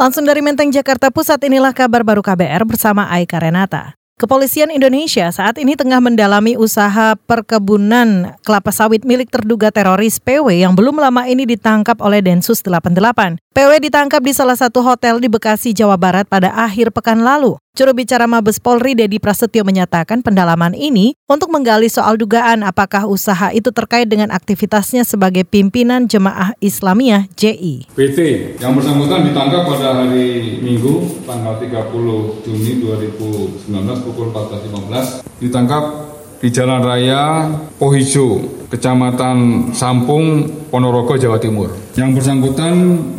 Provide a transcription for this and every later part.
Langsung dari Menteng, Jakarta Pusat, inilah kabar baru KBR bersama Aika Renata. Kepolisian Indonesia saat ini tengah mendalami usaha perkebunan kelapa sawit milik terduga teroris PW yang belum lama ini ditangkap oleh Densus 88. PW ditangkap di salah satu hotel di Bekasi, Jawa Barat pada akhir pekan lalu. Juru bicara Mabes Polri Dedi Prasetyo menyatakan pendalaman ini untuk menggali soal dugaan apakah usaha itu terkait dengan aktivitasnya sebagai pimpinan Jemaah Islamiyah JI. PT yang bersangkutan ditangkap pada hari Minggu tanggal 30 Juni 2019 pukul 14.15 ditangkap di Jalan Raya Pohijo, Kecamatan Sampung, Ponorogo, Jawa Timur. Yang bersangkutan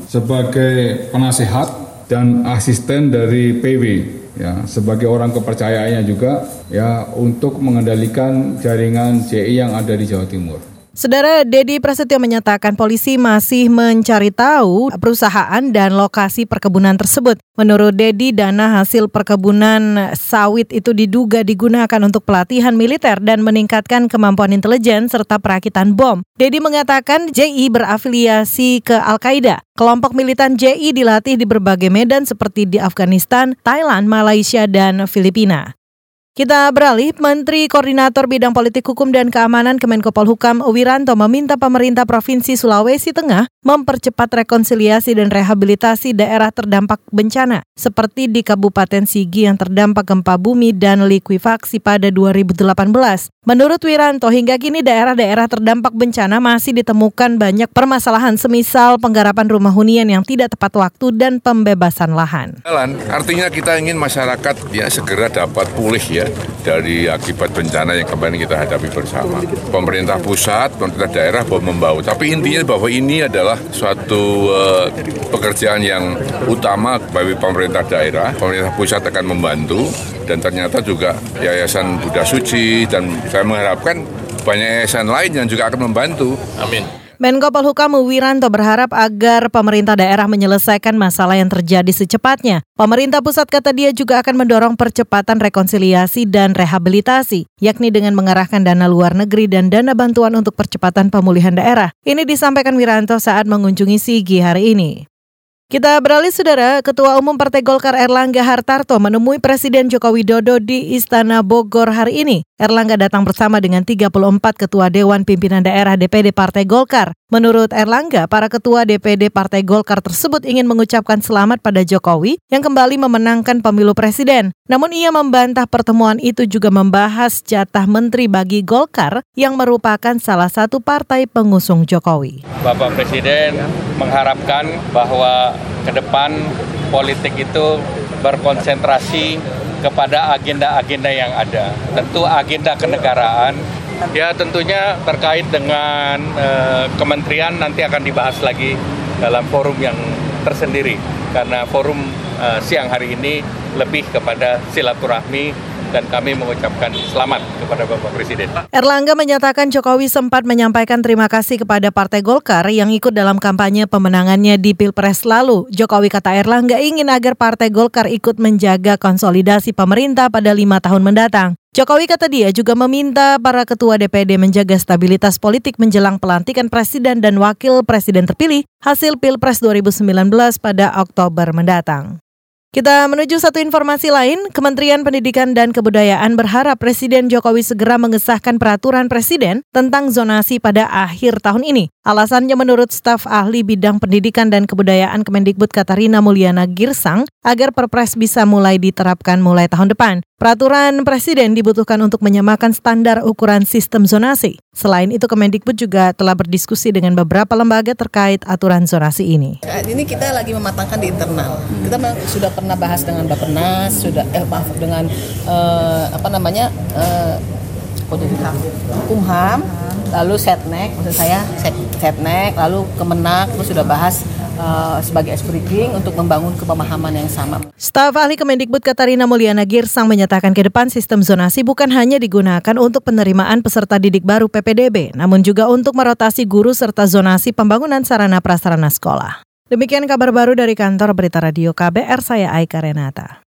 sebagai penasehat dan asisten dari PW ya sebagai orang kepercayaannya juga ya untuk mengendalikan jaringan CI yang ada di Jawa Timur. Saudara Dedi Prasetyo menyatakan polisi masih mencari tahu perusahaan dan lokasi perkebunan tersebut. Menurut Dedi, dana hasil perkebunan sawit itu diduga digunakan untuk pelatihan militer dan meningkatkan kemampuan intelijen serta perakitan bom. Dedi mengatakan JI berafiliasi ke Al-Qaeda. Kelompok militan JI dilatih di berbagai medan seperti di Afghanistan, Thailand, Malaysia, dan Filipina. Kita beralih, Menteri Koordinator Bidang Politik Hukum dan Keamanan Kemenko Polhukam Wiranto meminta pemerintah Provinsi Sulawesi Tengah mempercepat rekonsiliasi dan rehabilitasi daerah terdampak bencana, seperti di Kabupaten Sigi yang terdampak gempa bumi dan likuifaksi pada 2018. Menurut Wiranto, hingga kini daerah-daerah terdampak bencana masih ditemukan banyak permasalahan semisal penggarapan rumah hunian yang tidak tepat waktu dan pembebasan lahan. Artinya kita ingin masyarakat ya segera dapat pulih ya dari akibat bencana yang kemarin kita hadapi bersama. Pemerintah pusat, pemerintah daerah bahwa membawa. Tapi intinya bahwa ini adalah suatu uh, pekerjaan yang utama bagi pemerintah daerah. Pemerintah pusat akan membantu dan ternyata juga Yayasan Buddha Suci dan saya mengharapkan banyak yayasan lain yang juga akan membantu. Amin. Menko Polhukam Wiranto berharap agar pemerintah daerah menyelesaikan masalah yang terjadi secepatnya. Pemerintah pusat kata dia juga akan mendorong percepatan rekonsiliasi dan rehabilitasi, yakni dengan mengarahkan dana luar negeri dan dana bantuan untuk percepatan pemulihan daerah. Ini disampaikan Wiranto saat mengunjungi Sigi hari ini. Kita beralih saudara, Ketua Umum Partai Golkar Erlangga Hartarto menemui Presiden Joko Widodo di Istana Bogor hari ini. Erlangga datang bersama dengan 34 Ketua Dewan Pimpinan Daerah DPD Partai Golkar. Menurut Erlangga, para Ketua DPD Partai Golkar tersebut ingin mengucapkan selamat pada Jokowi yang kembali memenangkan pemilu presiden. Namun ia membantah pertemuan itu juga membahas jatah menteri bagi Golkar yang merupakan salah satu partai pengusung Jokowi. Bapak Presiden mengharapkan bahwa ke depan politik itu berkonsentrasi kepada agenda-agenda yang ada. Tentu agenda kenegaraan, ya tentunya terkait dengan uh, kementerian nanti akan dibahas lagi dalam forum yang tersendiri. Karena forum uh, siang hari ini lebih kepada silaturahmi dan kami mengucapkan selamat kepada Bapak Presiden. Erlangga menyatakan Jokowi sempat menyampaikan terima kasih kepada Partai Golkar yang ikut dalam kampanye pemenangannya di Pilpres lalu. Jokowi kata Erlangga ingin agar Partai Golkar ikut menjaga konsolidasi pemerintah pada lima tahun mendatang. Jokowi kata dia juga meminta para ketua DPD menjaga stabilitas politik menjelang pelantikan presiden dan wakil presiden terpilih hasil Pilpres 2019 pada Oktober mendatang. Kita menuju satu informasi lain, Kementerian Pendidikan dan Kebudayaan berharap Presiden Jokowi segera mengesahkan peraturan Presiden tentang zonasi pada akhir tahun ini. Alasannya menurut staf ahli bidang pendidikan dan kebudayaan Kemendikbud Katarina Mulyana Girsang agar Perpres bisa mulai diterapkan mulai tahun depan. Peraturan Presiden dibutuhkan untuk menyamakan standar ukuran sistem zonasi. Selain itu, Kemendikbud juga telah berdiskusi dengan beberapa lembaga terkait aturan zonasi ini. Ini kita lagi mematangkan di internal. Kita sudah pernah bahas dengan Bapenas, sudah eh maaf dengan uh, apa namanya uh, Kumham, lalu Setnek, maksud saya Setnek, lalu Kemenak, terus sudah bahas uh, sebagai breaking untuk membangun kepemahaman yang sama. Staf ahli Kemendikbud Katarina Mulyana Girsang menyatakan ke depan sistem zonasi bukan hanya digunakan untuk penerimaan peserta didik baru PPDB, namun juga untuk merotasi guru serta zonasi pembangunan sarana prasarana sekolah. Demikian kabar baru dari kantor Berita Radio KBR, saya Aika Renata.